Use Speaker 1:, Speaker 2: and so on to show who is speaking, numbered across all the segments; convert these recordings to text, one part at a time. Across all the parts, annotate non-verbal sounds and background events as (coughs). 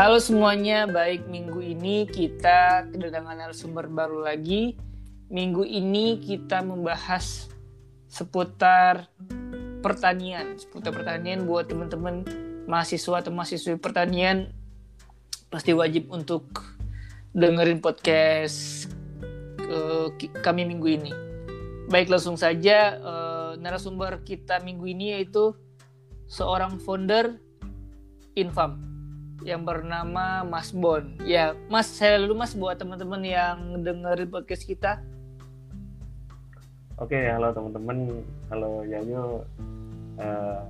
Speaker 1: Halo semuanya, baik minggu ini kita kedatangan narasumber baru lagi. Minggu ini kita membahas seputar pertanian, seputar pertanian buat teman-teman mahasiswa atau mahasiswi pertanian pasti wajib untuk dengerin podcast uh, kami minggu ini. Baik langsung saja uh, narasumber kita minggu ini yaitu seorang founder Infam yang bernama Mas Bon. Ya, Mas saya lalu Mas buat teman-teman yang dengerin podcast kita.
Speaker 2: Oke, halo teman-teman. Halo Yayo. Uh,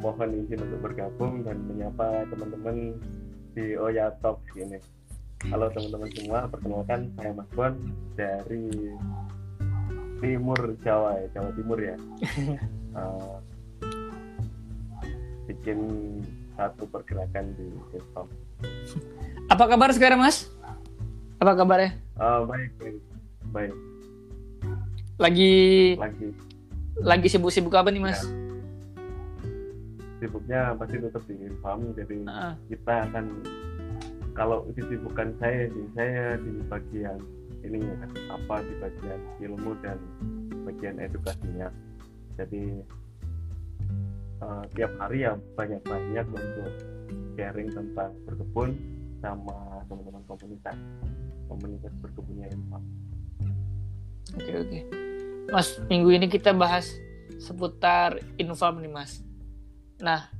Speaker 2: mohon izin untuk bergabung dan menyapa teman-teman di Oya Talk ini. Halo teman-teman semua, perkenalkan saya Mas Bon dari Timur Jawa ya, Jawa Timur ya. Uh, (laughs) bikin satu pergerakan di Infom.
Speaker 1: Apa kabar sekarang Mas? Apa kabarnya?
Speaker 2: Uh, baik, baik, baik.
Speaker 1: Lagi
Speaker 2: lagi
Speaker 1: lagi sibuk-sibuk apa nih Mas? Ya.
Speaker 2: Sibuknya pasti tetap di Infom, jadi uh. kita akan kalau kesibukan saya di saya di bagian ini apa di bagian ilmu dan bagian edukasinya. Jadi uh, tiap hari ya banyak-banyak untuk sharing tentang berkebun sama teman-teman komunitas komunitas berkebunnya Infam.
Speaker 1: Oke oke, Mas minggu ini kita bahas seputar Infam nih Mas. Nah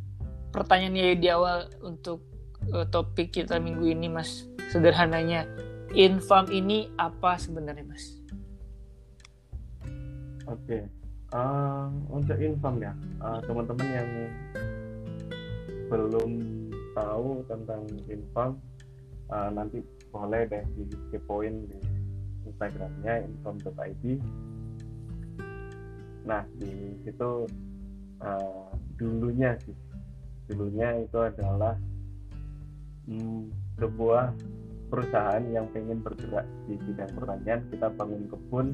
Speaker 1: pertanyaannya di awal untuk uh, topik kita minggu ini Mas sederhananya Infam ini apa sebenarnya Mas?
Speaker 2: Oke, uh, untuk infam ya uh, teman-teman yang belum tahu tentang infam uh, nanti boleh deh di kepoin di instagramnya infam.id nah di situ uh, dulunya sih dulunya itu adalah hmm, sebuah perusahaan yang pengen bergerak di bidang pertanian. Kita bangun kebun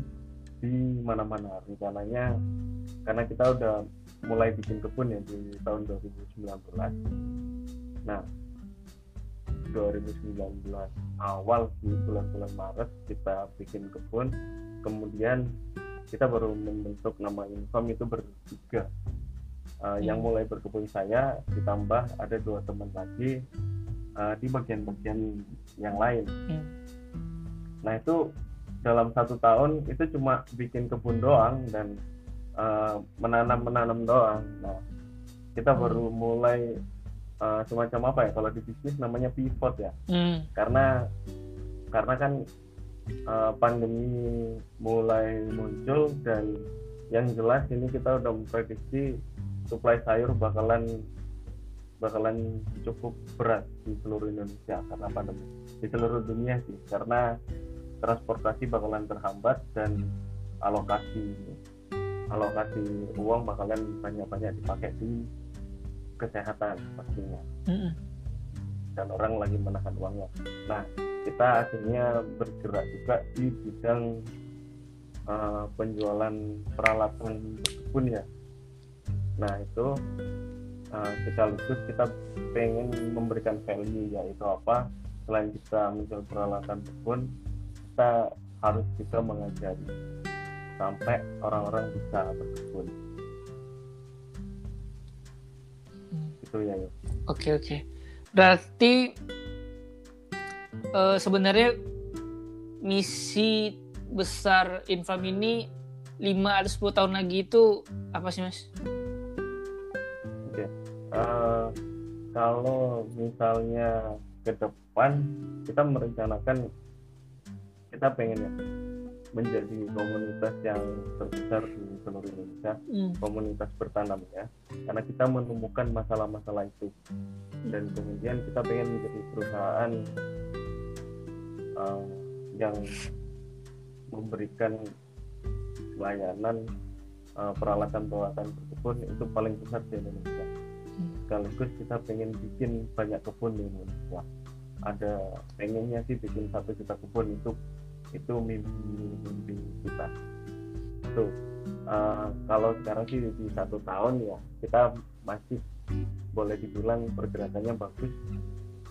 Speaker 2: di mana-mana rencananya karena kita udah mulai bikin kebun ya di tahun 2019 nah 2019 awal di bulan-bulan Maret kita bikin kebun kemudian kita baru membentuk nama Infam itu bertiga uh, yang hmm. mulai berkebun saya ditambah ada dua teman lagi uh, di bagian-bagian yang lain hmm. nah itu dalam satu tahun itu cuma bikin kebun doang dan uh, menanam menanam doang nah kita hmm. baru mulai uh, semacam apa ya kalau di bisnis namanya pivot ya hmm. karena karena kan uh, pandemi mulai muncul dan yang jelas ini kita udah memprediksi suplai sayur bakalan bakalan cukup berat di seluruh Indonesia karena pandemi di seluruh dunia sih karena transportasi bakalan terhambat dan alokasi alokasi uang bakalan banyak-banyak dipakai di kesehatan pastinya. Mm-hmm. dan orang lagi menahan uangnya. Nah kita akhirnya bergerak juga di bidang uh, penjualan peralatan berkebun ya. Nah itu uh, sekaligus kita pengen memberikan value yaitu apa? Selain kita menjual peralatan berkebun kita harus juga mengajari sampai orang-orang bisa berkebun
Speaker 1: hmm. itu ya yuk. oke oke berarti uh, sebenarnya misi besar Infam ini 5 atau 10 tahun lagi itu apa sih mas?
Speaker 2: Oke, uh, kalau misalnya ke depan kita merencanakan kita pengen ya menjadi komunitas yang terbesar di seluruh Indonesia mm. komunitas bertanam ya karena kita menemukan masalah-masalah itu dan kemudian kita pengen menjadi perusahaan uh, yang memberikan layanan uh, peralatan-peralatan berkebun itu paling besar di Indonesia mm. sekaligus kita pengen bikin banyak kebun di Indonesia ada pengennya sih bikin satu juta kebun itu itu mimpi-mimpi kita itu uh, kalau sekarang sih di satu tahun ya kita masih boleh dibilang pergerakannya bagus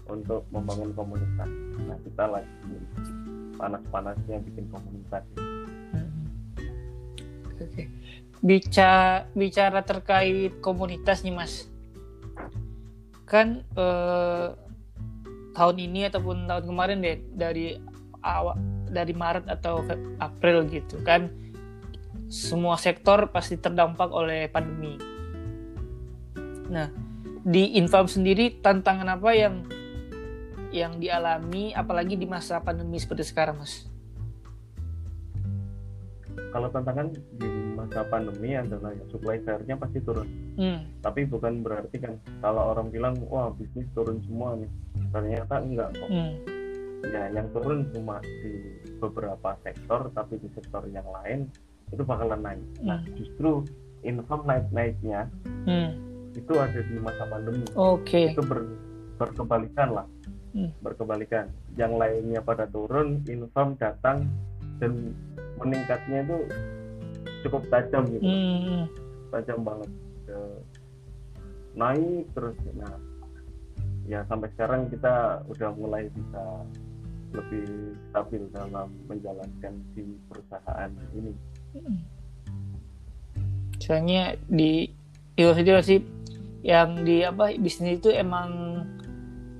Speaker 2: untuk membangun komunitas. Nah kita lagi panas-panasnya bikin komunitas.
Speaker 1: Hmm. Oke. Bicara bicara terkait komunitas nih Mas. Kan eh, tahun ini ataupun tahun kemarin deh dari awal dari Maret atau April gitu kan semua sektor pasti terdampak oleh pandemi. Nah, di Infam sendiri tantangan apa yang yang dialami apalagi di masa pandemi seperti sekarang, Mas?
Speaker 2: Kalau tantangan di masa pandemi adalah ya, supply side-nya pasti turun.
Speaker 1: Hmm.
Speaker 2: Tapi bukan berarti kan kalau orang bilang wah bisnis turun semua nih. Ternyata enggak kok.
Speaker 1: Hmm.
Speaker 2: Ya yang turun cuma di beberapa sektor, tapi di sektor yang lain itu bakalan naik. Nah
Speaker 1: Hmm.
Speaker 2: justru income naik-naiknya
Speaker 1: Hmm.
Speaker 2: itu ada di masa pandemi.
Speaker 1: Oke.
Speaker 2: Itu ber- berkebalikan lah.
Speaker 1: Hmm.
Speaker 2: Berkebalikan. Yang lainnya pada turun, income datang dan meningkatnya itu cukup tajam gitu.
Speaker 1: Hmm.
Speaker 2: tajam banget ke- naik terus nah ya sampai sekarang kita udah mulai bisa lebih stabil dalam menjalankan si perusahaan ini
Speaker 1: Soalnya di sih yang di apa bisnis itu emang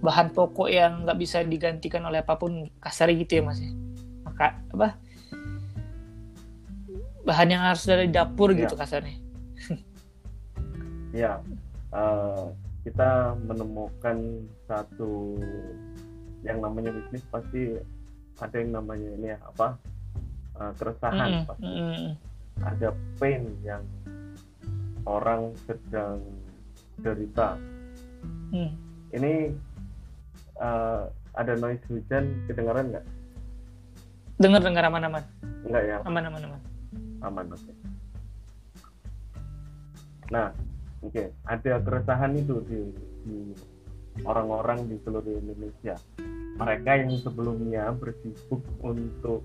Speaker 1: bahan pokok yang nggak bisa digantikan oleh apa pun kasar gitu ya mas ya. Maka apa bahan yang harus dari dapur
Speaker 2: Iya.
Speaker 1: gitu kasarnya. (laughs)
Speaker 2: ya eh, kita menemukan satu yang namanya bisnis pasti ada yang namanya ini ya apa eh, keresahan
Speaker 1: Mm-mm,
Speaker 2: pasti
Speaker 1: mm-mm.
Speaker 2: ada pain yang orang sedang derita
Speaker 1: Hmm.
Speaker 2: ini eh, ada noise hujan kedengaran nggak?
Speaker 1: Dengar dengar aman aman
Speaker 2: Enggak ya,
Speaker 1: aman aman aman.
Speaker 2: aman oke. Nah, oke, ada keresahan itu di, di orang-orang di seluruh Indonesia. Mereka yang sebelumnya bersibuk untuk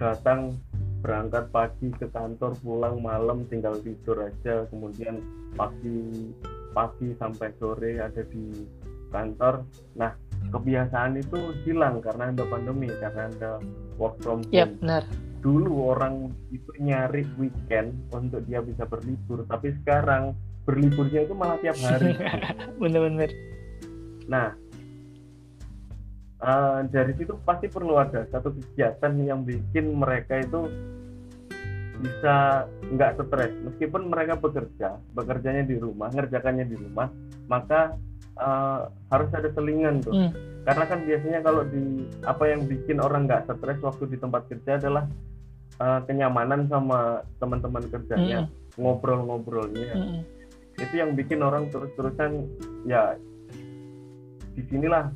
Speaker 2: datang berangkat pagi ke kantor, pulang malam tinggal tidur aja, kemudian pagi pagi sampai sore ada di kantor. Nah, kebiasaan itu hilang karena ada pandemi, karena ada work from home.
Speaker 1: Ya benar.
Speaker 2: Dulu orang itu nyari weekend untuk dia bisa berlibur, tapi sekarang berliburnya itu malah tiap hari. (laughs)
Speaker 1: Bener-bener.
Speaker 2: Nah, eh, dari situ pasti perlu ada satu kegiatan yang bikin mereka itu bisa nggak stres meskipun mereka bekerja bekerjanya di rumah ngerjakannya di rumah maka eh, harus ada selingan tuh
Speaker 1: Hmm.
Speaker 2: karena kan biasanya kalau di apa yang bikin orang nggak stres waktu di tempat kerja adalah eh, kenyamanan sama teman-teman kerjanya ngobrol-ngobrolnya
Speaker 1: Mm-mm.
Speaker 2: itu yang bikin orang terus-terusan ya di sinilah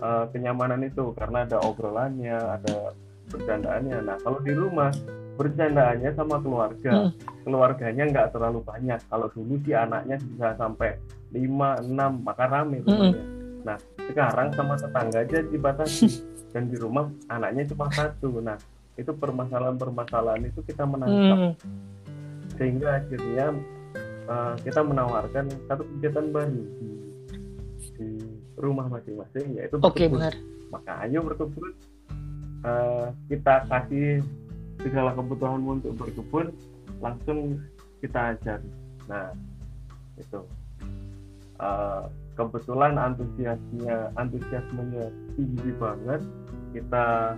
Speaker 2: eh, kenyamanan itu karena ada obrolannya ada bercandaannya. Nah kalau di rumah bercandaannya sama keluarga.
Speaker 1: Hmm.
Speaker 2: keluarganya nggak terlalu banyak. Kalau dulu sih anaknya bisa sampai 5, 6 maka rame
Speaker 1: Hmm.
Speaker 2: rumahnya. Nah sekarang sama tetangga aja dibatasi. (laughs) Dan di rumah anaknya cuma satu. Nah itu permasalahan-permasalahan itu kita menangkap.
Speaker 1: Hmm.
Speaker 2: sehingga akhirnya uh, kita menawarkan satu kegiatan baru. di rumah masing-masing yaitu
Speaker 1: Oke
Speaker 2: berkebun.
Speaker 1: benar.
Speaker 2: Maka ayo berkebun uh, kita kasih segala kebutuhan untuk berkebun langsung kita ajar. Nah itu Uh, kebetulan antusiasnya antusiasmenya tinggi banget kita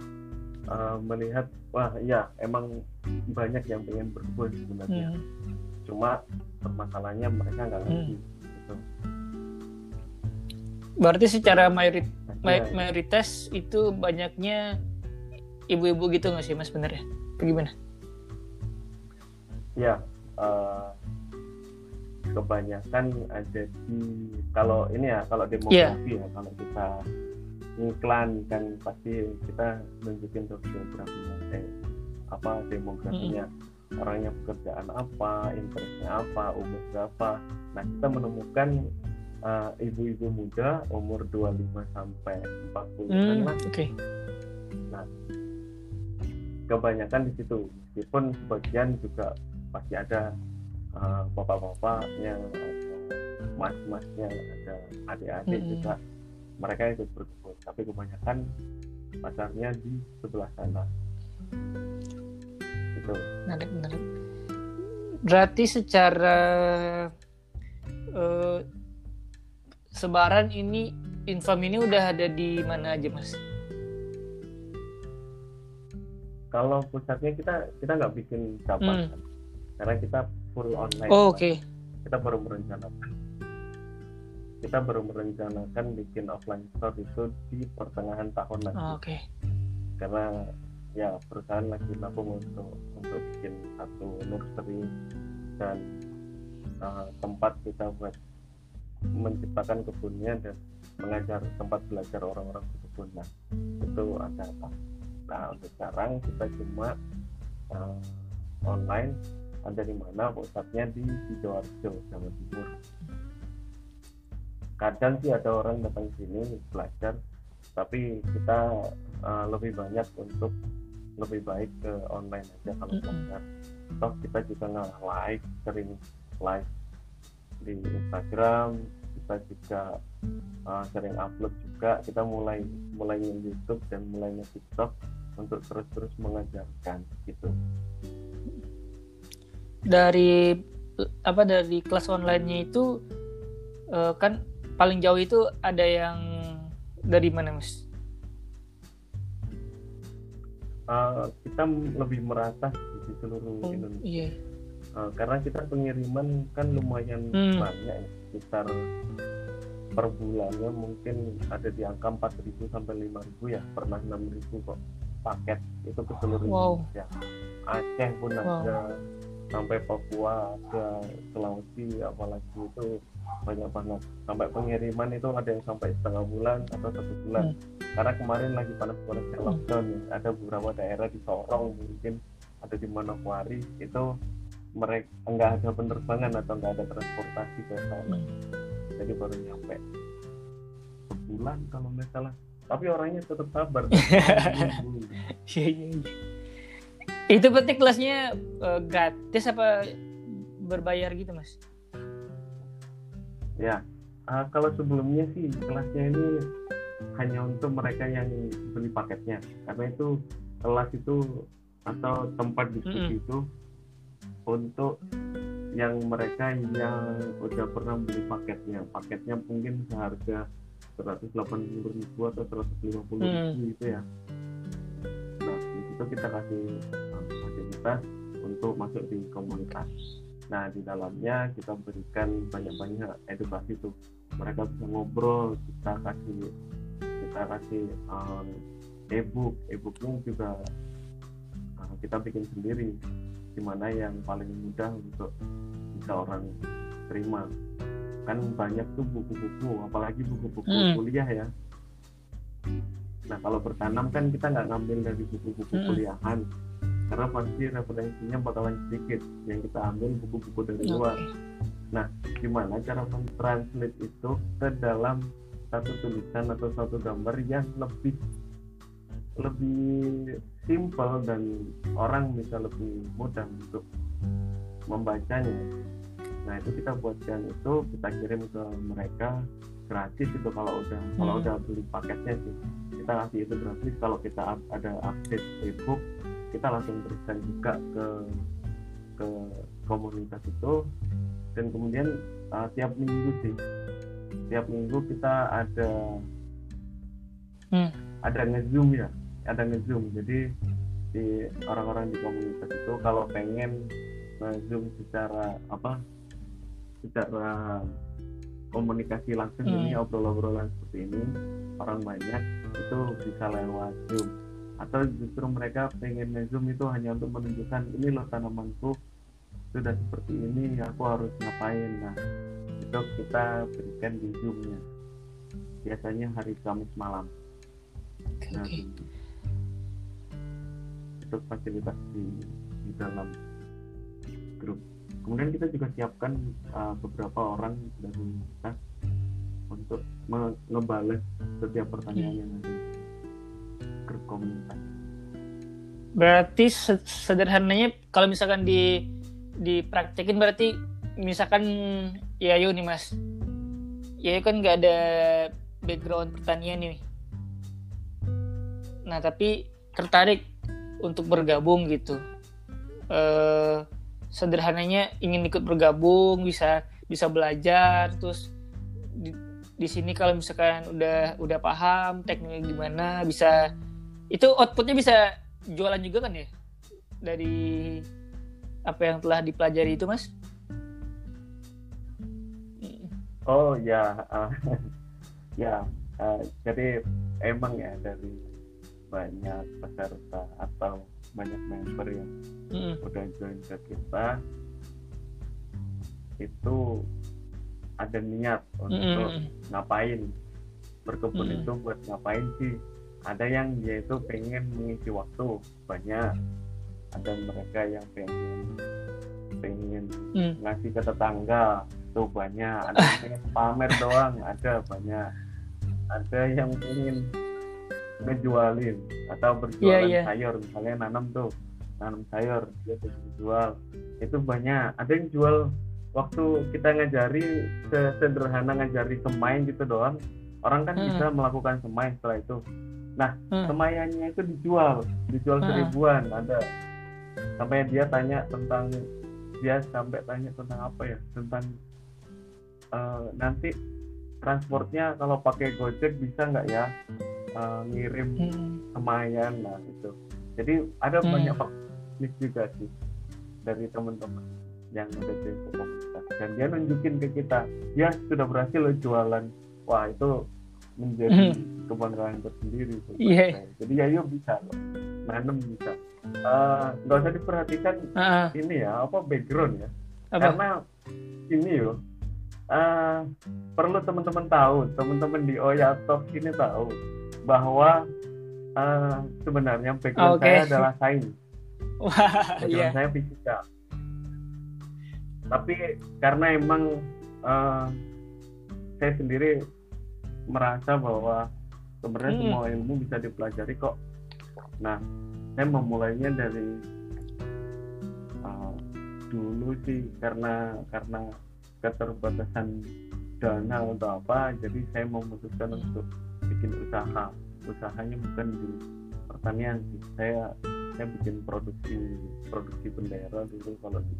Speaker 2: uh, melihat wah iya emang banyak yang pengen berkebun sebenarnya
Speaker 1: Hmm.
Speaker 2: cuma permasalahannya mereka nggak ngerti gitu.
Speaker 1: Berarti secara mayorit
Speaker 2: Nah,
Speaker 1: may- mayoritas itu banyaknya ibu-ibu gitu nggak sih mas bener ya? Apa gimana?
Speaker 2: ya eh, kebanyakan ada di kalau ini ya kalau demografi ya kalau kita iklan kan pasti kita nunjukin tuh demografinya eh, apa demografinya. Orangnya pekerjaan apa interestnya apa umur berapa nah kita menemukan eh, ibu-ibu muda umur 25 sampai 40
Speaker 1: Hmm,
Speaker 2: lah.
Speaker 1: Oke.
Speaker 2: kebanyakan di situ. Meskipun sebagian juga pasti ada uh, bapak-bapaknya ada mas-masnya ada adik-adik
Speaker 1: Mm-mm.
Speaker 2: juga. Mereka ikut berkebun tapi kebanyakan pasarnya di sebelah sana. Itu
Speaker 1: menarik menarik. Berarti secara uh, sebaran ini infam ini udah ada di mana aja mas?
Speaker 2: Kalau pusatnya kita kita nggak bikin cabang
Speaker 1: Hmm.
Speaker 2: kan. karena kita full online
Speaker 1: oh, oke.
Speaker 2: Kita baru merencanakan. Kita baru merencanakan bikin offline store itu di pertengahan tahun nanti
Speaker 1: Oh, oke.
Speaker 2: Karena ya perusahaan lagi nabung untuk untuk bikin satu nursery dan uh, tempat kita buat menciptakan kebunnya dan mengajar tempat belajar orang-orang berkebun nah itu ada apa? Nah untuk sekarang kita cuma uh, online ada di mana? Pusatnya di sidoarjo Jawa Timur. Kadang sih ada orang datang sini belajar tapi kita uh, lebih banyak untuk lebih baik ke online aja kalau belajar. Toh kita juga nggak live sering live di Instagram kita juga uh, sering upload juga kita mulai mulai YouTube dan mulai TikTok untuk terus-terus mengajarkan gitu
Speaker 1: dari apa dari kelas online-nya itu eh, kan paling jauh itu ada yang dari mana mas?
Speaker 2: Uh, kita lebih merata di seluruh
Speaker 1: Oh,
Speaker 2: Indonesia
Speaker 1: iya.
Speaker 2: Uh, karena kita pengiriman kan lumayan
Speaker 1: Hmm.
Speaker 2: banyak ya sekitar per bulannya mungkin ada di angka 4.000 sampai 5.000 ya pernah 6.000 kok paket itu ke seluruh
Speaker 1: Wow.
Speaker 2: Indonesia Aceh pun
Speaker 1: Wow.
Speaker 2: ada sampai Papua ada Sulawesi apalagi itu banyak banget sampai pengiriman itu ada yang sampai setengah bulan atau satu bulan karena kemarin lagi panas-panasnya
Speaker 1: Hmm.
Speaker 2: lockdown ya ada beberapa daerah di Sorong mungkin ada di Manokwari itu mereka enggak ada penerbangan atau enggak ada transportasi ke sana
Speaker 1: Hmm.
Speaker 2: jadi baru nyampe sebulan kalau nggak salah tapi orangnya tetap sabar (laughs)
Speaker 1: Iya, iya, iya. Itu berarti kelasnya eh, gratis apa berbayar gitu mas?
Speaker 2: ya ah, kalau sebelumnya sih kelasnya ini hanya untuk mereka yang beli paketnya karena itu kelas itu atau tempat diskusi itu untuk yang mereka yang udah pernah beli paketnya. Paketnya mungkin seharga 180 ribu atau 150 ribu gitu ya. Nah di situ kita kasih uh, fasilitas untuk masuk di komunitas. Nah di dalamnya kita berikan banyak-banyak edukasi tuh. Mereka bisa ngobrol kita kasih kita kasih um, e-book. E-booknya juga uh, kita bikin sendiri gimana yang paling mudah untuk bisa orang terima kan banyak tuh buku-buku apalagi buku-buku
Speaker 1: Hmm.
Speaker 2: kuliah ya nah kalau bertanam kan kita nggak ngambil dari buku-buku
Speaker 1: Hmm.
Speaker 2: kuliahan karena pasti referensinya bakalan sedikit yang kita ambil buku-buku dari luar
Speaker 1: Oke.
Speaker 2: gimana cara mentranslate itu ke dalam satu tulisan atau satu gambar yang lebih lebih simple dan orang bisa lebih mudah untuk membacanya. Nah itu kita buatkan itu kita kirim ke mereka gratis itu kalau udah kalau
Speaker 1: Hmm.
Speaker 2: udah beli paketnya sih. Kita kasih itu gratis. Kalau kita ada update ebook kita langsung berikan juga ke ke komunitas itu. Dan kemudian uh, tiap minggu sih. Tiap minggu kita ada
Speaker 1: Hmm.
Speaker 2: ada ngezoom ya ada ngezoom. Jadi di orang-orang di komunitas itu kalau pengen ngezoom secara apa secara komunikasi langsung
Speaker 1: Hmm.
Speaker 2: ini obrolan-obrolan seperti ini orang banyak itu bisa lewat zoom. Atau justru mereka pengen ngezoom itu hanya untuk menunjukkan ini loh tanamanku sudah seperti ini aku harus ngapain? Nah itu kita berikan di zoomnya. Biasanya hari Kamis malam.
Speaker 1: Oke,
Speaker 2: nah. Di- fasilitas di, di dalam grup. Kemudian kita juga siapkan uh, beberapa orang dari kita untuk ngebales setiap pertanyaannya nanti grup komunitas.
Speaker 1: Berarti se- sederhananya kalau misalkan di dipraktekin berarti misalkan ya yuk nih mas. Ya kan nggak ada background pertanian nih. Nah tapi tertarik untuk bergabung gitu. Eh, sederhananya ingin ikut bergabung bisa bisa belajar terus di, di sini kalau misalkan udah udah paham tekniknya gimana bisa itu outputnya bisa jualan juga kan ya? Dari apa yang telah dipelajari itu mas?
Speaker 2: Oh ya uh, (laughs) ya uh, jadi emang ya dari banyak peserta atau banyak member yang
Speaker 1: Mm.
Speaker 2: udah join ke kita itu ada niat untuk
Speaker 1: Mm.
Speaker 2: ngapain berkebun
Speaker 1: Mm.
Speaker 2: itu buat ngapain sih ada yang dia itu pengen mengisi waktu banyak ada mereka yang pengen pengen
Speaker 1: Mm.
Speaker 2: ngasih ke tetangga tuh banyak ada yang pengen (laughs) pamer doang ada banyak ada yang pengen ngejualin atau berjualan
Speaker 1: Iya, iya.
Speaker 2: sayur misalnya nanam tuh nanam sayur dia jual itu banyak ada yang jual waktu kita ngajari se- sederhana ngajari semai gitu doang orang kan
Speaker 1: Hmm.
Speaker 2: bisa melakukan semai setelah itu
Speaker 1: Hmm.
Speaker 2: semaiannya itu dijual dijual
Speaker 1: Hmm.
Speaker 2: seribuan ada sampai dia tanya tentang dia sampai tanya tentang apa ya tentang eh, nanti transportnya kalau pakai gojek bisa nggak ya eh, ngirim
Speaker 1: Hmm.
Speaker 2: semayan nah itu jadi ada
Speaker 1: Hmm.
Speaker 2: banyak faktor juga sih dari teman-teman yang udah jadi komunitas dan dia nunjukin ke kita dia sudah berhasil loh jualan wah itu menjadi kebanggaan tersendiri
Speaker 1: Hmm. Iya.
Speaker 2: saya. jadi ya yuk bisa loh nanem bisa Eh, nggak usah diperhatikan
Speaker 1: ah.
Speaker 2: ini ya apa background ya
Speaker 1: apa
Speaker 2: karena ini yo eh, perlu teman-teman tahu teman-teman di Oya Talk ini tahu bahwa eh, sebenarnya background
Speaker 1: Oke.
Speaker 2: saya adalah sains (laughs)
Speaker 1: wah
Speaker 2: background
Speaker 1: iya
Speaker 2: saya fisika tapi karena emang eh, saya sendiri merasa bahwa sebenarnya
Speaker 1: Hmm.
Speaker 2: semua ilmu bisa dipelajari kok nah saya memulainya dari eh, dulu sih karena karena keterbatasan dana atau apa jadi saya memutuskan
Speaker 1: Hmm.
Speaker 2: untuk bikin usaha. Usahanya bukan di pertanian sih. Saya saya bikin produksi produksi bendera dulu kalau di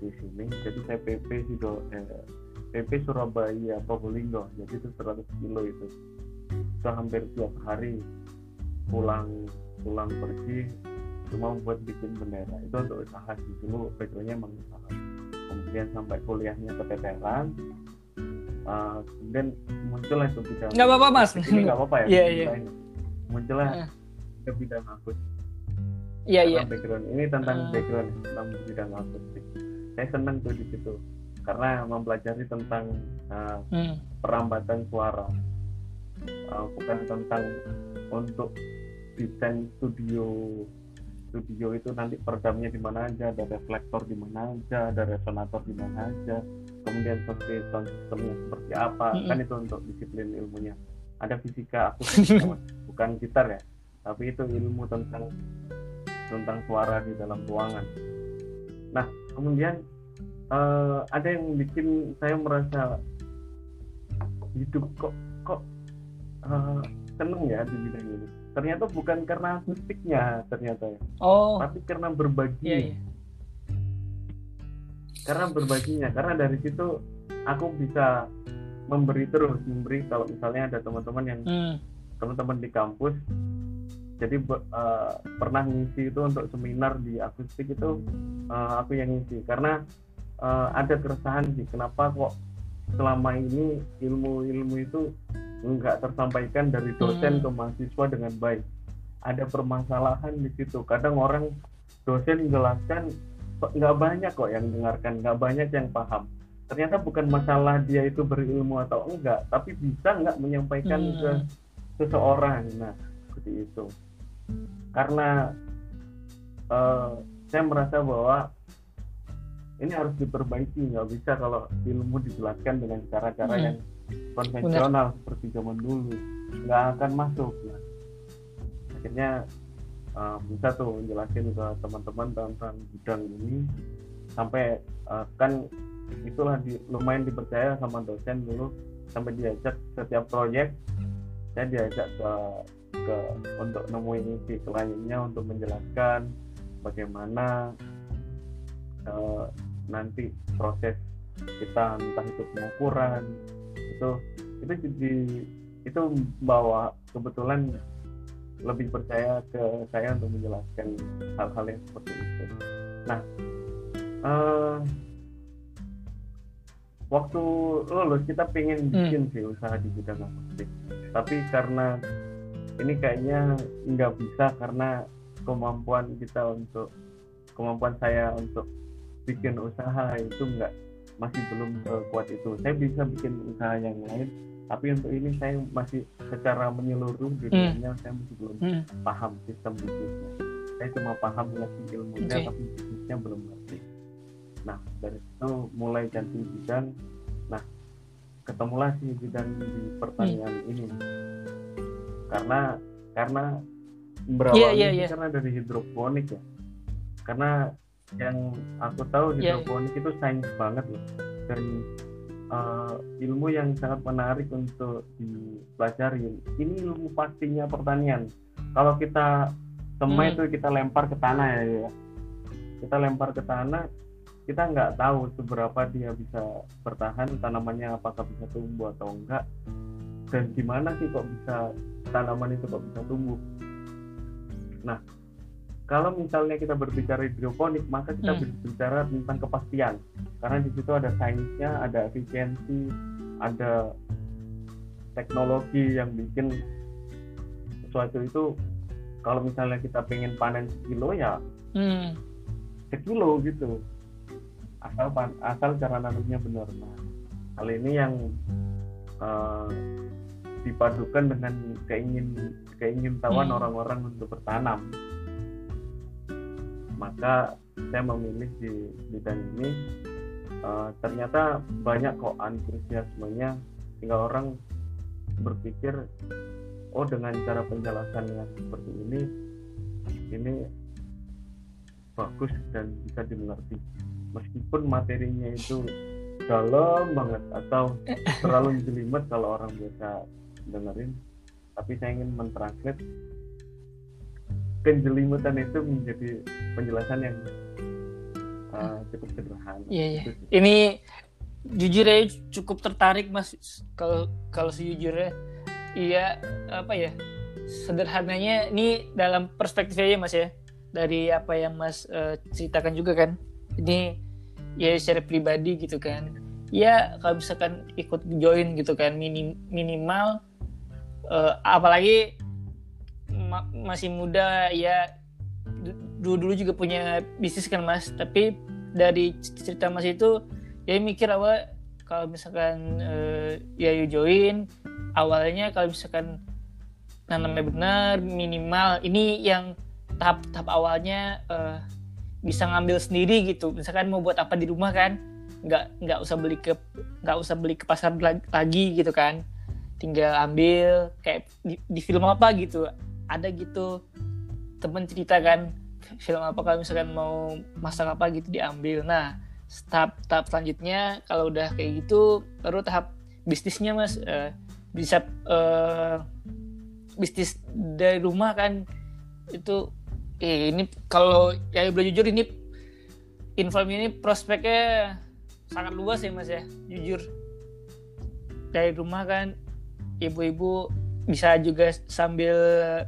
Speaker 2: di sini. Jadi saya PP sih do eh, PP Surabaya Probolinggo jadi itu 100 kilo itu. Itu hampir tiap hari pulang pulang pergi cuma buat bikin bendera. Itu untuk usaha sih. Dulu backgroundnya emang usaha. Kemudian sampai kuliahnya keteteran uh, kemudian muncullah itu bidang
Speaker 1: nggak apa-apa mas
Speaker 2: ini nggak apa-apa ya bisa
Speaker 1: iya.
Speaker 2: ini. muncullah
Speaker 1: Ah.
Speaker 2: ke bidang akustik
Speaker 1: iya iya
Speaker 2: tentang background ini tentang
Speaker 1: Ah.
Speaker 2: background tentang bidang akustik saya senang tuh di situ karena mempelajari tentang uh,
Speaker 1: Hmm.
Speaker 2: perambatan suara Uh, bukan tentang untuk desain studio studio itu nanti peredamnya di mana aja ada reflektor di mana aja ada resonator di mana aja kemudian seperti sound systemnya seperti apa.
Speaker 1: Mm-mm.
Speaker 2: kan itu untuk disiplin ilmunya. Ada (laughs) fisika Mas. bukan gitar ya. Tapi itu ilmu tentang tentang suara di dalam ruangan. Nah kemudian eh, ada yang bikin saya merasa hidup kok kok eh, seneng ya di bidang ini. Ternyata bukan karena akustiknya ternyata ya
Speaker 1: oh.
Speaker 2: tapi karena berbagi.
Speaker 1: Iya iya
Speaker 2: karena berbaginya karena dari situ aku bisa memberi terus memberi kalau misalnya ada teman-teman yang
Speaker 1: Hmm.
Speaker 2: teman-teman di kampus jadi eh, pernah ngisi itu untuk seminar di akustik itu eh, aku yang ngisi karena eh, ada keresahan sih kenapa kok selama ini ilmu-ilmu itu nggak tersampaikan dari dosen
Speaker 1: Hmm.
Speaker 2: ke mahasiswa dengan baik ada permasalahan di situ kadang orang dosen menjelaskan kok nggak banyak kok yang dengarkan nggak banyak yang paham. Ternyata bukan masalah dia itu berilmu atau enggak tapi bisa nggak menyampaikan
Speaker 1: Hmm.
Speaker 2: ke seseorang. Nah seperti itu. Karena eh, saya merasa bahwa ini harus diperbaiki. Nggak bisa kalau ilmu dijelaskan dengan cara-cara
Speaker 1: Hmm.
Speaker 2: yang konvensional seperti zaman dulu. Nggak akan masuk. Nah, akhirnya eh, bisa tuh jelasin ke teman-teman tentang bidang ini. Sampai eh, kan itulah di, lumayan dipercaya sama dosen dulu sampai diajak setiap proyek. Saya diajak ke ke untuk nemuin si kliennya untuk menjelaskan bagaimana uh, nanti proses kita entah itu pengukuran itu itu jadi itu bawa kebetulan lebih percaya ke saya untuk menjelaskan hal-hal yang seperti itu. Nah, uh, waktu lulus kita pengen hmm. bikin hmm. sih usaha di bidang akustik tapi karena ini kayaknya nggak bisa karena kemampuan kita untuk kemampuan saya untuk bikin usaha itu nggak masih belum sekuat itu saya bisa bikin usaha yang lain tapi untuk ini saya masih secara menyeluruh dunianya hmm. saya masih belum hmm. paham sistem bisnisnya saya cuma paham ngasih ilmunya okay. tapi bisnisnya belum ngerti nah dari situ mulai ganti bidang nah ketemulah si bidang di pertanian hmm. ini karena karena berawal yeah, yeah, yeah. karena dari hidroponik ya karena yang aku tahu iya, iya. hidroponik yeah. itu sains banget loh dan uh, ilmu yang sangat menarik untuk dipelajari. Ini ilmu pastinya pertanian. Kalau kita semai hmm. itu kita lempar ke tanah ya, ya. Kita lempar ke tanah kita nggak tahu seberapa dia bisa bertahan tanamannya apakah bisa tumbuh atau enggak. Dan gimana sih kok bisa tanaman itu kok bisa tumbuh. Nah kalau misalnya kita berbicara hidroponik maka kita hmm. berbicara tentang kepastian karena di situ ada sainsnya ada efisiensi ada teknologi yang bikin sesuatu itu kalau misalnya kita pengen panen sekilo ya hmm. sekilo gitu asal asal cara nanamnya benar nah hal ini yang uh, dipadukan dengan keingin keingintahuan hmm. orang-orang untuk bertanam maka saya memilih di bidang ini. Uh, ternyata banyak kok antusiasmenya. Hingga orang berpikir oh dengan cara penjelasan yang seperti ini ini bagus dan bisa dimengerti. Meskipun materinya itu dalam banget atau terlalu jelimet kalau orang biasa dengerin tapi saya ingin mentranslate kenjelimetan itu menjadi penjelasan yang uh, cukup sederhana.
Speaker 1: Iya, iya. Ini jujur ya cukup tertarik mas kalau kalau sejujurnya. Iya apa ya sederhananya ini dalam perspektif aja mas ya. Dari apa yang mas uh, ceritakan juga kan. Ini ya secara pribadi gitu kan. Ya kalau misalkan ikut join gitu kan minim, minimal uh, apalagi ma masih muda ya dulu dulu juga punya bisnis kan mas. Tapi dari cerita mas itu ya mikir awal kalau misalkan uh, ya you join awalnya kalau misalkan nanamnya benar minimal ini yang tahap tahap awalnya uh, bisa ngambil sendiri gitu. Misalkan mau buat apa di rumah kan nggak nggak usah beli ke nggak usah beli ke pasar lagi gitu kan. Tinggal ambil kayak di, di film apa gitu ada gitu temen cerita kan film apa kalau misalkan mau masak apa gitu diambil. Nah tahap tahap selanjutnya kalau udah kayak gitu baru tahap bisnisnya mas. Uh, bisa uh, bisnis dari rumah kan itu eh, ini kalau ya boleh jujur ini info ini prospeknya sangat luas ya mas ya. Jujur. Dari rumah kan ibu-ibu bisa juga sambil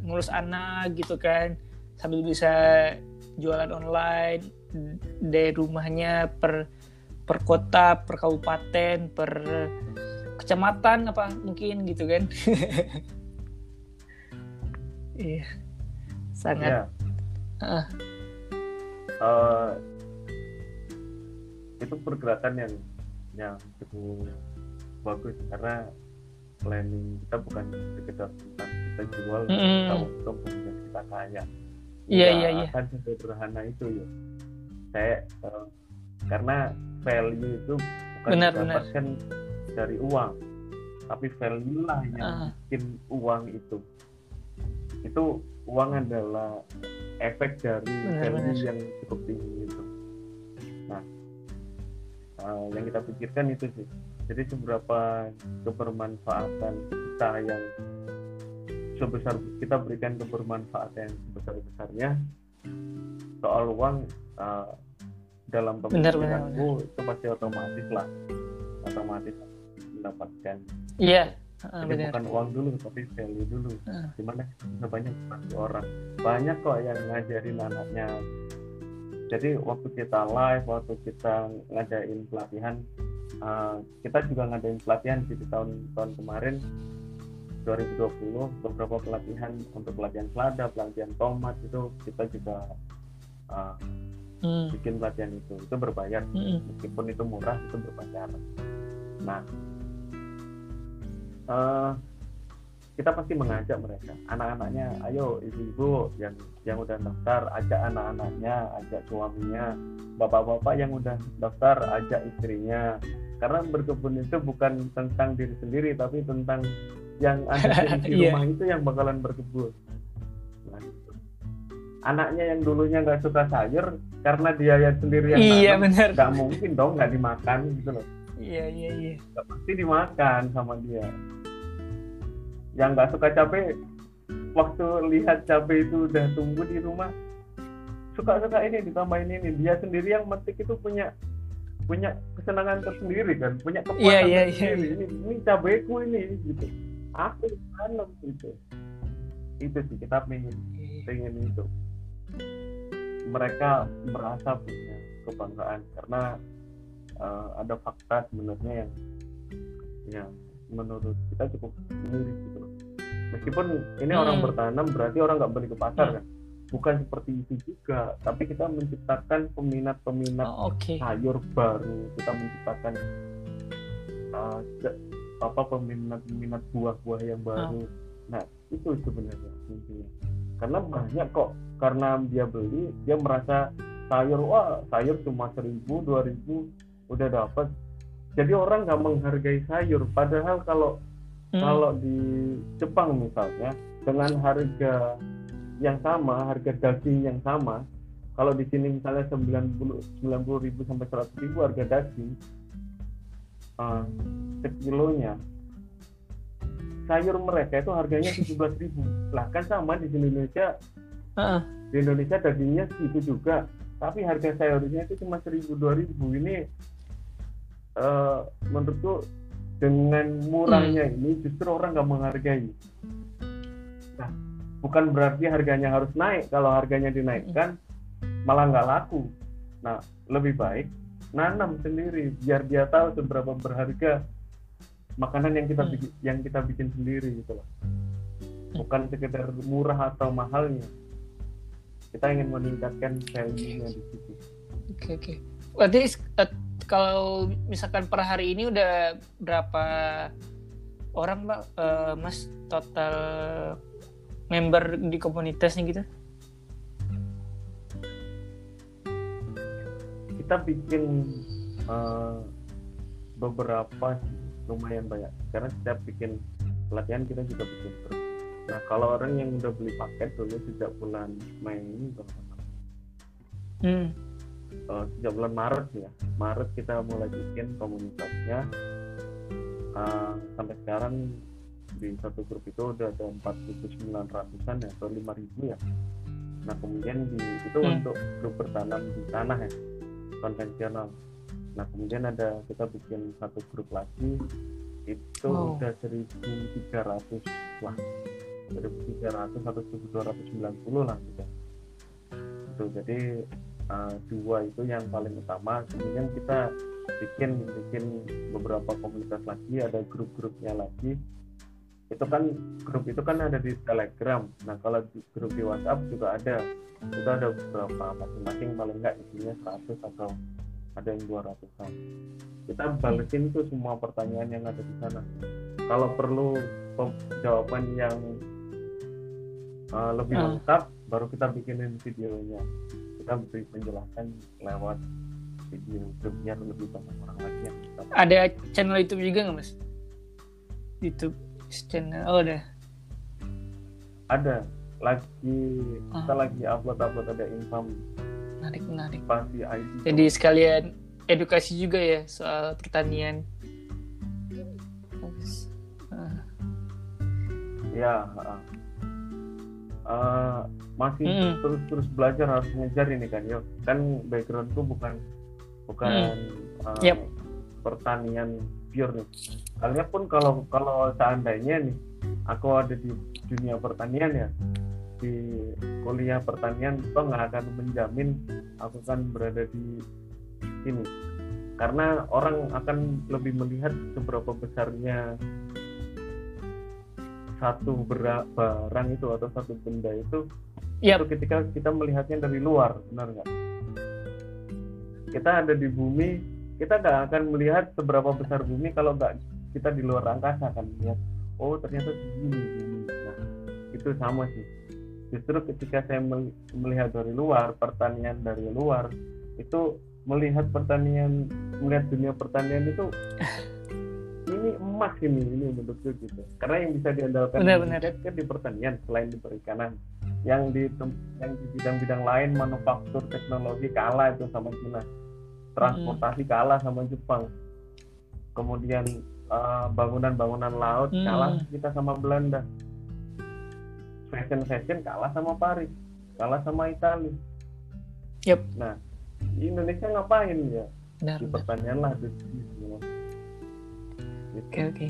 Speaker 1: ngurus anak gitu kan. Sambil bisa jualan online dari rumahnya per per kota per kabupaten per kecamatan apa mungkin gitu kan. (laughs) Iya sangat. Yeah uh.
Speaker 2: Uh, itu pergerakan yang yang cukup bagus karena planning kita bukan sekedar tentang kita jual mm. kita untung kemudian kita kaya
Speaker 1: iya iya iya.
Speaker 2: akan sederhana itu ya? Saya uh, karena value itu bukan benar, didapatkan benar. dari uang tapi value lah yang uh. bikin uang itu. Itu uang adalah efek dari value yang cukup tinggi itu. Nah uh, yang kita pikirkan itu sih jadi seberapa kebermanfaatan kita yang sebesar kita berikan kebermanfaatan yang sebesar besarnya soal uang uh, dalam pemikiranku itu pasti otomatis lah. Otomatis mendapatkan.
Speaker 1: Iya.
Speaker 2: Uh, Jadi bukan uang dulu tapi value dulu. Uh. gimana bisa banyak orang. Banyak kok yang ngajarin anaknya. Jadi waktu kita live waktu kita ngadain pelatihan uh, kita juga ngadain pelatihan di tahun tahun kemarin 2020 beberapa pelatihan untuk pelatihan selada pelatihan tomat itu kita juga uh, hmm. bikin pelatihan itu. Itu berbayar. Hmm. meskipun itu murah itu berbayar. Nah uh, kita pasti mengajak mereka. Anak-anaknya ayo ibu-ibu yang yang udah daftar ajak anak-anaknya ajak suaminya. Bapak-bapak yang udah daftar ajak istrinya karena berkebun itu bukan tentang diri sendiri tapi tentang yang ada di (laughs) iya. rumah yeah. itu yang bakalan berkebun. Nah, anaknya yang dulunya nggak suka sayur karena dia yang sendiri yang
Speaker 1: iya,
Speaker 2: nggak mungkin dong nggak dimakan gitu loh.
Speaker 1: Iya iya iya.
Speaker 2: Pasti dimakan sama dia. Yang nggak suka cabai waktu lihat cabai itu udah tumbuh di rumah suka-suka ini ditambahin ini. Dia sendiri yang metik itu punya punya kesenangan tersendiri kan punya kepuasan yeah, yeah, tersendiri. yeah, yeah. ini ini cabaiku ini gitu. Aku tanam gitu. Itu sih kita pengen pengen itu. Mereka merasa punya kebanggaan karena uh, ada fakta sebenarnya yang yang menurut kita cukup miris gitu meskipun ini hmm. orang bertanam berarti orang nggak beli ke pasar hmm. kan bukan seperti itu juga tapi kita menciptakan peminat-peminat
Speaker 1: oh, okay.
Speaker 2: sayur baru kita menciptakan uh, apa peminat-peminat buah-buah yang baru oh. nah itu sebenarnya intinya karena banyak kok karena dia beli dia merasa sayur wah sayur cuma seribu dua ribu udah dapat jadi orang nggak menghargai sayur padahal kalau hmm. kalau di Jepang misalnya dengan harga yang sama harga daging yang sama kalau di sini misalnya 90 90 ribu sampai 100 ribu harga daging uh, sekilonya sayur mereka itu harganya 17 ribu lah kan sama di Indonesia uh. di Indonesia dagingnya segitu juga tapi harga sayurnya itu cuma seribu dua ribu ini uh, menurutku dengan murahnya hmm. ini justru orang nggak menghargai. Nah, bukan berarti harganya harus naik. Kalau harganya dinaikkan, malah nggak laku. Nah, lebih baik nanam sendiri biar dia tahu seberapa berharga makanan yang kita hmm. bikin, yang kita bikin sendiri gitu loh. Bukan sekedar murah atau mahalnya. Kita ingin meningkatkan value-nya di situ.
Speaker 1: Oke okay, oke. Okay. Berarti uh, kalau misalkan per hari ini udah berapa orang mbak uh, mas total member di komunitasnya gitu?
Speaker 2: Kita bikin uh, beberapa lumayan banyak. Karena setiap bikin pelatihan kita juga bikin terus nah kalau orang yang udah beli paket dulu sejak bulan Mei hmm. Uh, sejak bulan Maret ya. Maret kita mulai bikin komunitasnya. Uh, sampai sekarang di satu grup itu udah ada 4.900an ya atau 5.000 ya. Nah kemudian di itu hmm. untuk grup bertanam di tanah ya konvensional. Nah kemudian ada kita bikin satu grup lagi itu wow. udah 1.300 lah. 1.300 atau 1.290 lah gitu. Itu jadi uh, dua itu yang paling utama. Kemudian kita bikin bikin beberapa komunitas lagi ada grup-grupnya lagi itu kan grup itu kan ada di telegram. Nah kalau di grup di whatsapp juga ada. Itu ada beberapa masing-masing paling enggak isinya 100 atau ada yang 200an kita balesin tuh semua pertanyaan yang ada di sana. Kalau perlu jawaban yang uh, lebih uh. lengkap baru kita bikinin videonya. Kita beri penjelasan lewat video yang lebih banyak orang lagi yang
Speaker 1: kita ada channel YouTube juga nggak mas? YouTube channel oh ada.
Speaker 2: Ada. Lagi ah. kita lagi upload upload ada infam
Speaker 1: menarik menarik.
Speaker 2: Pasti ID.
Speaker 1: jadi sekalian edukasi juga ya soal pertanian. Ah.
Speaker 2: Ya uh, masih
Speaker 1: mm.
Speaker 2: terus terus belajar harus ngejar ini kan ya kan backgroundku bukan bukan mm. uh,
Speaker 1: yep.
Speaker 2: pertanian pure nih kalian pun kalau kalau seandainya nih aku ada di dunia pertanian ya di kuliah pertanian itu nggak akan menjamin aku kan berada di sini karena orang akan lebih melihat seberapa besarnya satu barang itu atau satu benda itu
Speaker 1: Yap.
Speaker 2: itu ketika kita melihatnya dari luar benar nggak kita ada di bumi kita nggak akan melihat seberapa besar bumi kalau nggak kita di luar angkasa akan melihat oh ternyata segini gini nah itu sama sih. Justru ketika saya mel- melihat dari luar pertanian dari luar itu melihat pertanian melihat dunia pertanian itu (laughs) ini emas ini ini menurutku gitu. Karena yang bisa diandalkan
Speaker 1: Benar,
Speaker 2: di
Speaker 1: benar.
Speaker 2: Kan di pertanian selain di perikanan. Yang di yang di bidang-bidang lain manufaktur teknologi kalah itu sama Cina. Transportasi kalah sama Jepang. Kemudian eh, bangunan-bangunan laut
Speaker 1: Hmm.
Speaker 2: kalah kita sama Belanda fashion fashion kalah sama Paris kalah sama Italia
Speaker 1: Yep.
Speaker 2: nah di Indonesia ngapain ya
Speaker 1: Benar,
Speaker 2: pertanian lah di, gitu.
Speaker 1: Oke oke.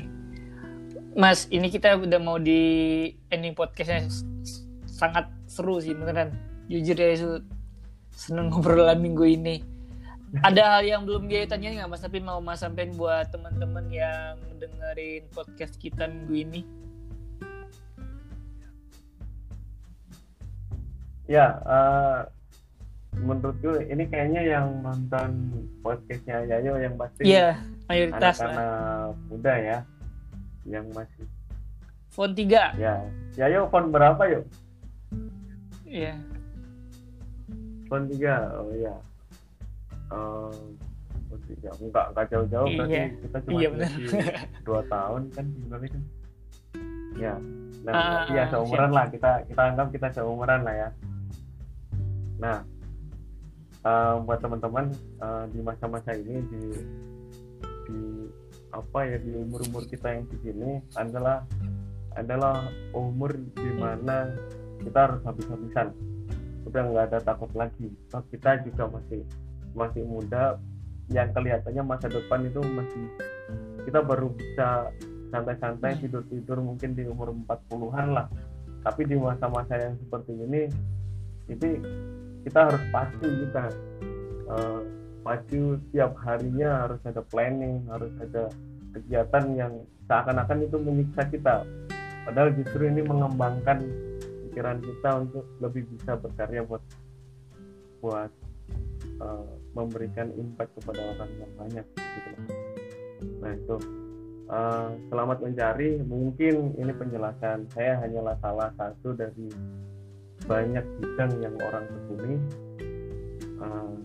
Speaker 1: Mas, ini kita udah mau di ending podcastnya sangat seru sih beneran. Jujur ya, Su, seneng (laughs) ngobrolan minggu ini. Ada hal yang belum dia tanyain nggak Mas? Tapi mau Mas sampein buat teman-teman yang dengerin podcast kita minggu ini.
Speaker 2: Ya, eh, menurutku ini kayaknya yang nonton podcastnya Yayo yang pasti
Speaker 1: Iya, mayoritas lah.
Speaker 2: anak-anak muda ya, yang masih
Speaker 1: Font 3.
Speaker 2: ya. Yayo font berapa yuk?
Speaker 1: Iya.
Speaker 2: Font tiga, oh iya. Eh, font tiga, enggak enggak jauh-jauh berarti
Speaker 1: Iya.
Speaker 2: kita cuma
Speaker 1: Iya,
Speaker 2: selisih dua tahun kan di Indonesia. Ya, nah
Speaker 1: Ah,
Speaker 2: berarti ya seumuran lah kita kita anggap kita seumuran lah ya. Nah, eh, buat teman-teman eh, di masa-masa ini di di apa ya di umur-umur kita yang segini adalah adalah umur di mana kita harus habis-habisan udah nggak ada takut lagi kita juga masih masih muda yang kelihatannya masa depan itu masih kita baru bisa santai-santai
Speaker 1: Hmm.
Speaker 2: tidur-tidur mungkin di umur 40-an lah tapi di masa-masa yang seperti ini ini kita harus pacu kita Eh, pacu tiap harinya harus ada planning harus ada kegiatan yang seakan-akan itu menyiksa kita padahal justru ini mengembangkan pikiran kita untuk lebih bisa berkarya buat buat eh, memberikan impact kepada orang yang banyak gitu nah itu. Eh, selamat mencari. Mungkin ini penjelasan saya hanyalah salah satu dari banyak bidang yang orang tekuni Eh,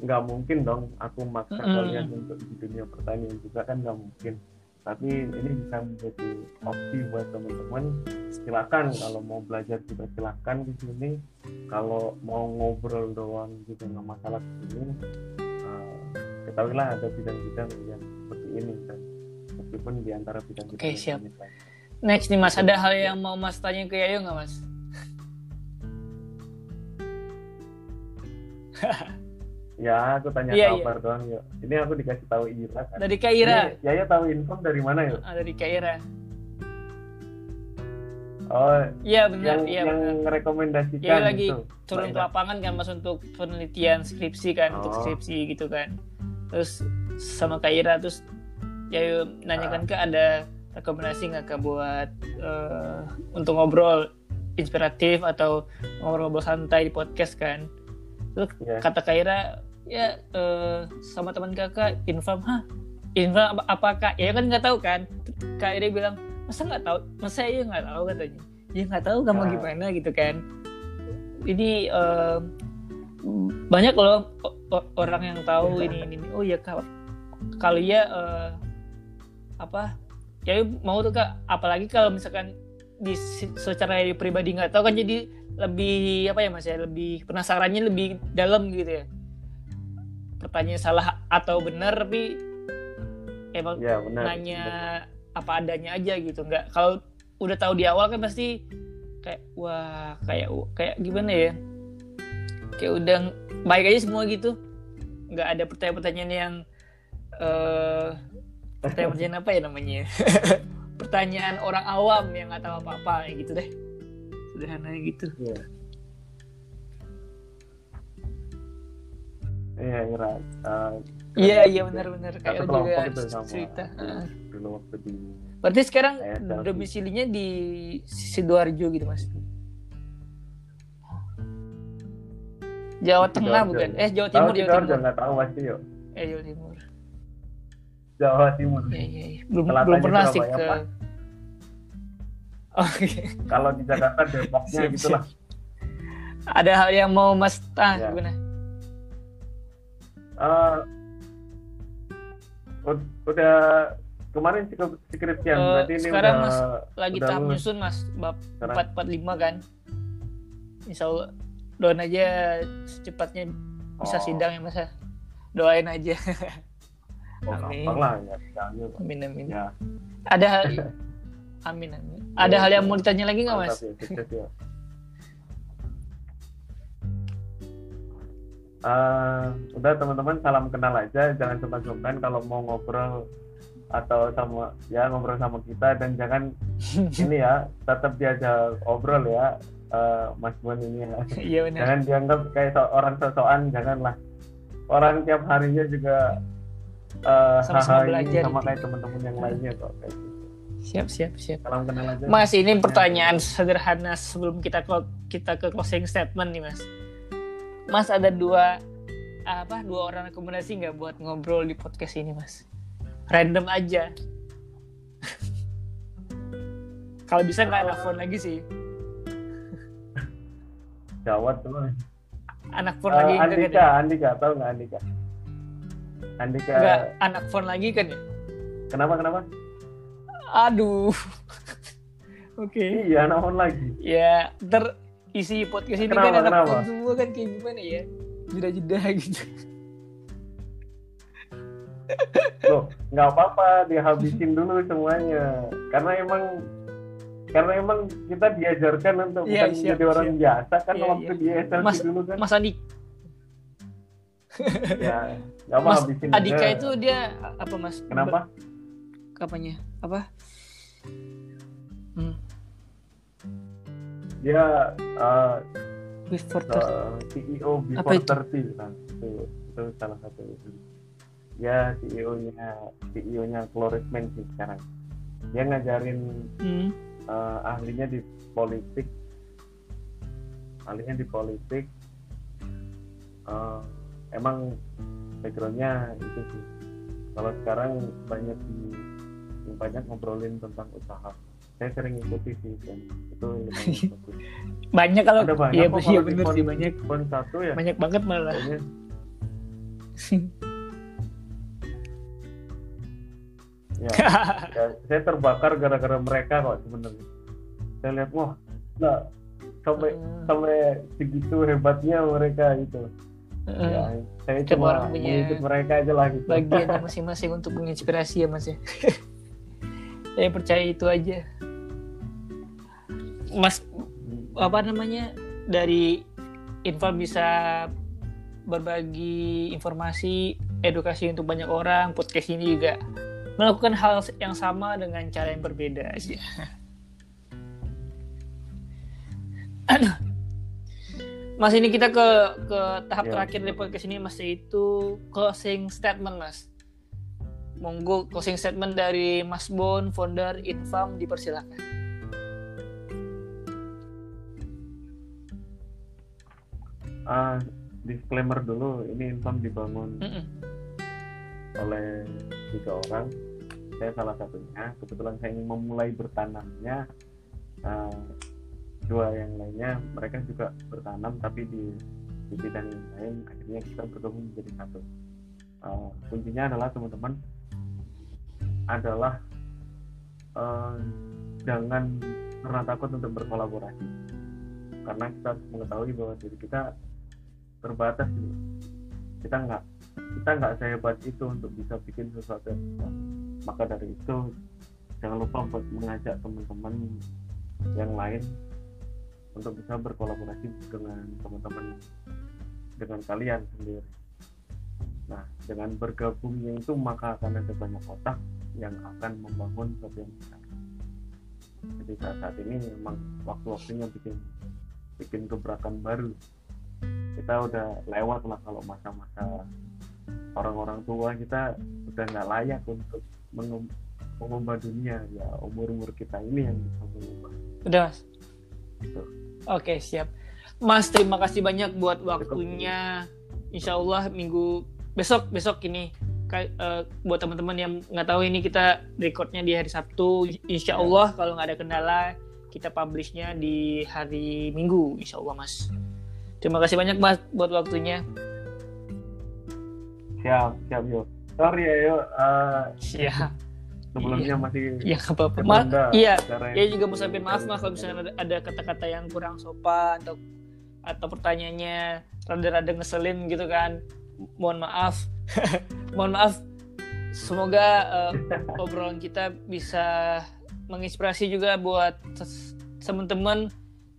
Speaker 2: nggak mungkin dong aku maksa
Speaker 1: Mm-mm.
Speaker 2: kalian untuk di dunia pertanian juga kan nggak mungkin tapi ini bisa menjadi opsi buat teman-teman silakan kalau mau belajar juga silakan di sini kalau mau ngobrol doang juga nggak masalah di sini Eh, ketahuilah ada bidang-bidang yang seperti ini kan meskipun di antara bidang-bidang
Speaker 1: Oke,
Speaker 2: yang
Speaker 1: siap.
Speaker 2: lain.
Speaker 1: Next nih Mas, ada hal yang mau Mas tanya ke Yayo nggak Mas? (laughs)
Speaker 2: ya aku tanya
Speaker 1: Iya,
Speaker 2: kabar doang yuk ini aku dikasih tahu Ira kan
Speaker 1: Dari Kak Ira.
Speaker 2: Ini Yaya tahu info dari mana yuk
Speaker 1: Ah, dari Kak Ira.
Speaker 2: oh
Speaker 1: Iya benar,
Speaker 2: yang
Speaker 1: iya
Speaker 2: yang
Speaker 1: benar.
Speaker 2: merekomendasikan
Speaker 1: Yaya lagi
Speaker 2: itu
Speaker 1: turun ke lapangan kan Mas untuk penelitian skripsi kan, untuk
Speaker 2: Oh.
Speaker 1: skripsi gitu kan. Terus sama Kak Ira terus Yayo nanyakan
Speaker 2: Ah.
Speaker 1: ke ada rekomendasi nggak Kak buat eh, untuk ngobrol inspiratif atau ngobrol-ngobrol santai di podcast kan. Terus
Speaker 2: Iya.
Speaker 1: kata Kak Ira ya eh, sama teman kakak infam hah? Infam apa, apa kak? Ya kan nggak tahu kan? Kak Ira bilang masa nggak tahu? Masa ya nggak tahu katanya. Ya nggak tahu kamu
Speaker 2: Ah.
Speaker 1: gimana gitu kan. Ini eh, banyak loh orang yang tahu ini ini, ini. oh ya kak. Kalau ya eh, apa? Ya mau tuh kak. Apalagi kalau misalkan di secara pribadi nggak tahu kan jadi lebih apa ya mas ya? Lebih penasarannya lebih dalam gitu ya pertanyaan salah atau benar tapi emang
Speaker 2: ya benar.
Speaker 1: nanya apa adanya aja gitu nggak? Kalau udah tahu di awal kan pasti kayak wah kayak kayak gimana ya? Kayak udah baik aja semua gitu. Nggak ada pertanyaan-pertanyaan yang eh pertanyaan-pertanyaan apa ya namanya? (laughs) Pertanyaan orang awam yang nggak tahu apa-apa gitu deh. Sederhana gitu
Speaker 2: Iya. Iya, Ira. Eh,
Speaker 1: iya iya benar-benar kayak
Speaker 2: satu
Speaker 1: juga
Speaker 2: itu sama
Speaker 1: cerita Heeh.
Speaker 2: dulu waktu di
Speaker 1: berarti sekarang
Speaker 2: Kayak selfie.
Speaker 1: domisilinya di sidoarjo gitu mas Jawa Tengah
Speaker 2: Sidoarjo,
Speaker 1: bukan
Speaker 2: ya.
Speaker 1: eh Jawa Timur Jawa
Speaker 2: Sidoarjo
Speaker 1: Timur
Speaker 2: nggak tahu pasti yuk
Speaker 1: eh Jawa Timur
Speaker 2: Jawa Timur
Speaker 1: Iya iya iya. Belum
Speaker 2: Selatannya
Speaker 1: belum pernah sih ke. Oke.
Speaker 2: kalau di Jakarta Depoknya
Speaker 1: Siap,
Speaker 2: gitu lah
Speaker 1: Ada hal yang mau Mas ah
Speaker 2: Ya.
Speaker 1: gimana?
Speaker 2: Ud- udah kemarin skri- skripsian
Speaker 1: Eh,
Speaker 2: berarti ini
Speaker 1: sekarang,
Speaker 2: udah
Speaker 1: Mas, Lagi
Speaker 2: udah
Speaker 1: tahap nyusun Mas bab
Speaker 2: Sekarang.
Speaker 1: 445 kan. Insya Allah doain aja secepatnya bisa
Speaker 2: Oh.
Speaker 1: sidang ya Mas ya. Doain aja. (laughs)
Speaker 2: oh,
Speaker 1: Amin.
Speaker 2: lah ya
Speaker 1: Amin amin.
Speaker 2: ya
Speaker 1: Ada hal (laughs) Amin amin. Ada
Speaker 2: Ya,
Speaker 1: hal yang
Speaker 2: ya.
Speaker 1: mau ditanya lagi nggak Mas?
Speaker 2: Ya, Eh, udah teman-teman salam kenal aja jangan sungkan-sungkan kalau mau ngobrol atau sama ya ngobrol sama kita dan jangan (laughs) ini ya tetap diajak obrol ya eh, Mas Bon ini ya
Speaker 1: Iya benar.
Speaker 2: jangan dianggap kayak so- orang sosokan janganlah orang tiap harinya juga eh,
Speaker 1: Sama-sama belajar
Speaker 2: sama kayak teman-teman yang lainnya kok kayak gitu.
Speaker 1: Siap siap siap.
Speaker 2: salam kenal aja
Speaker 1: Mas, ini pertanyaan sederhana sebelum kita ke kita ke closing statement nih, Mas. Mas ada dua apa dua orang rekomendasi nggak buat ngobrol di podcast ini, Mas? Random aja. (laughs) Kalau bisa nggak anak phone lagi sih.
Speaker 2: Jawab tuh
Speaker 1: Anak phone
Speaker 2: Eh,
Speaker 1: lagi kan
Speaker 2: Andika,
Speaker 1: ya?
Speaker 2: Andika, tahu nggak Andika? Andika,
Speaker 1: Nggak, anak phone lagi kan ya?
Speaker 2: kenapa kenapa?
Speaker 1: Aduh. (laughs) Oke.
Speaker 2: Iya, naon lagi.
Speaker 1: Ya, ter isi podcast ini
Speaker 2: Kenapa,
Speaker 1: kan anak
Speaker 2: kenapa?
Speaker 1: semua kan kayak gimana ya? Jeda-jeda (laughs) gitu.
Speaker 2: Loh, nggak apa-apa, dihabisin dulu semuanya. Karena emang karena emang kita diajarkan untuk
Speaker 1: Iya,
Speaker 2: bukan
Speaker 1: siap,
Speaker 2: jadi orang biasa kan
Speaker 1: Iya,
Speaker 2: waktu
Speaker 1: iya.
Speaker 2: di SLC
Speaker 1: Mas-
Speaker 2: dulu kan.
Speaker 1: Mas Andi, (laughs)
Speaker 2: Ya, apa
Speaker 1: Mas
Speaker 2: habisin
Speaker 1: Adika
Speaker 2: aja.
Speaker 1: itu dia apa Mas?
Speaker 2: Kenapa?
Speaker 1: Apanya? Apa? Hmm.
Speaker 2: Dia uh,
Speaker 1: Before
Speaker 2: uh, CEO
Speaker 1: Apa
Speaker 2: Before
Speaker 1: itu?
Speaker 2: 30 nah, itu, itu salah satu ya CEO-nya CEO-nya Florisman sih sekarang. Dia ngajarin
Speaker 1: Hmm.
Speaker 2: eh, ahlinya di politik. Ahlinya di politik. Eh, emang backgroundnya itu sih. Kalau sekarang banyak di banyak ngobrolin tentang usaha saya sering ikuti sih dan itu. (laughs)
Speaker 1: Banyak kalau
Speaker 2: ada banyak
Speaker 1: iya
Speaker 2: kok
Speaker 1: iya bener sih banyak
Speaker 2: phone satu ya
Speaker 1: banyak banget malah. (laughs)
Speaker 2: ya, ya, saya terbakar gara-gara mereka kok sebenarnya saya lihat wah nggak sampai
Speaker 1: Hmm.
Speaker 2: sampai segitu hebatnya mereka itu
Speaker 1: Heeh.
Speaker 2: ya saya
Speaker 1: Tiap
Speaker 2: cuma
Speaker 1: orang punya
Speaker 2: mengikut mereka aja lah gitu
Speaker 1: Bagiannya (laughs) masing-masing untuk menginspirasi ya Mas ya. Saya percaya itu aja. Mas apa namanya dari info bisa berbagi informasi edukasi untuk banyak orang podcast ini juga melakukan hal yang sama dengan cara yang berbeda aja Aduh. (coughs) Mas ini kita ke ke tahap
Speaker 2: Ya.
Speaker 1: terakhir dari podcast ini Mas yaitu closing statement Mas monggo closing statement dari Mas Bon founder Infam dipersilakan
Speaker 2: Ah, disclaimer dulu ini Infam dibangun
Speaker 1: Mm-mm.
Speaker 2: oleh tiga orang. Saya salah satunya. Kebetulan saya ingin memulai bertanamnya. Ah, dua yang lainnya mereka juga bertanam tapi di di bidang yang lain. Akhirnya kita bergabung menjadi satu. Ah, kuncinya adalah teman-teman adalah eh, jangan pernah takut untuk berkolaborasi. Karena kita mengetahui bahwa diri kita terbatas gitu. kita nggak kita nggak sehebat itu untuk bisa bikin sesuatu yang besar. maka dari itu jangan lupa buat mengajak teman-teman yang lain untuk bisa berkolaborasi dengan teman-teman dengan kalian sendiri. Nah, dengan bergabungnya itu maka akan ada banyak otak yang akan membangun sesuatu yang besar. Jadi saat, saat ini memang waktu-waktunya bikin bikin gebrakan baru. Kita udah lewat lah kalau masa-masa orang-orang tua kita udah nggak layak untuk mengubah dunia ya umur umur kita ini yang bisa mengubah.
Speaker 1: Udah mas. Tuh. Oke siap. Mas terima kasih banyak buat waktunya. Insya Allah minggu besok besok ini uh, buat teman-teman yang nggak tahu ini kita recordnya di hari Sabtu Insya ya. Allah kalau nggak ada kendala kita publishnya di hari Minggu Insya Allah Mas terima kasih banyak Mas buat waktunya.
Speaker 2: Siap siap yuk sorry ya yuk uh,
Speaker 1: siap.
Speaker 2: sebelumnya iya. masih
Speaker 1: ya apa-apa. Ma iya. ya juga mau sampaikan maaf mas kalau misalnya ada kata-kata yang kurang sopan atau atau pertanyaannya rada-rada ngeselin gitu kan. Mohon maaf. (laughs) Mohon maaf. Semoga uh, (laughs) obrolan kita bisa menginspirasi juga buat teman-teman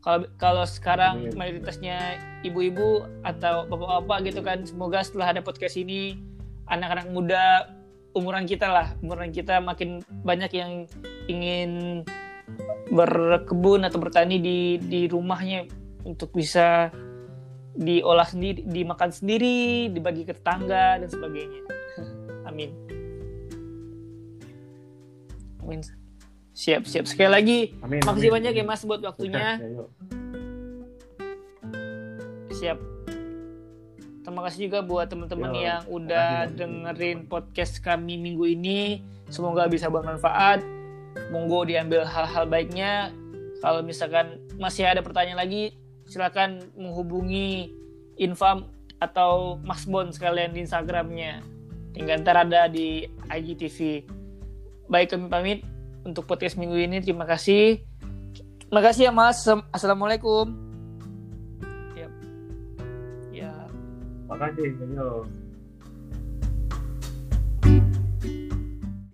Speaker 1: kalau kalau sekarang mayoritasnya ibu-ibu atau bapak-bapak gitu kan semoga setelah ada podcast ini anak-anak muda umuran kita lah umuran kita makin banyak yang ingin berkebun atau bertani di di rumahnya untuk bisa diolah sendiri, dimakan sendiri, dibagi ke tetangga dan sebagainya. (laughs) Amin. Amin. Siap, siap. Sekali lagi, amin, makasih amin. banyak ya Mas buat waktunya. Ya, siap. Terima kasih juga buat teman-teman yang udah dengerin podcast kami minggu ini. Semoga bisa bermanfaat. Monggo diambil hal-hal baiknya. Kalau misalkan masih ada pertanyaan lagi, silakan menghubungi Infam atau Mas Bon sekalian di Instagramnya. Tinggal ntar ada di IGTV. Baik kami pamit untuk podcast minggu ini. Terima kasih. Terima kasih ya Mas. Assalamualaikum.
Speaker 2: Ya. Ya. Terima kasih.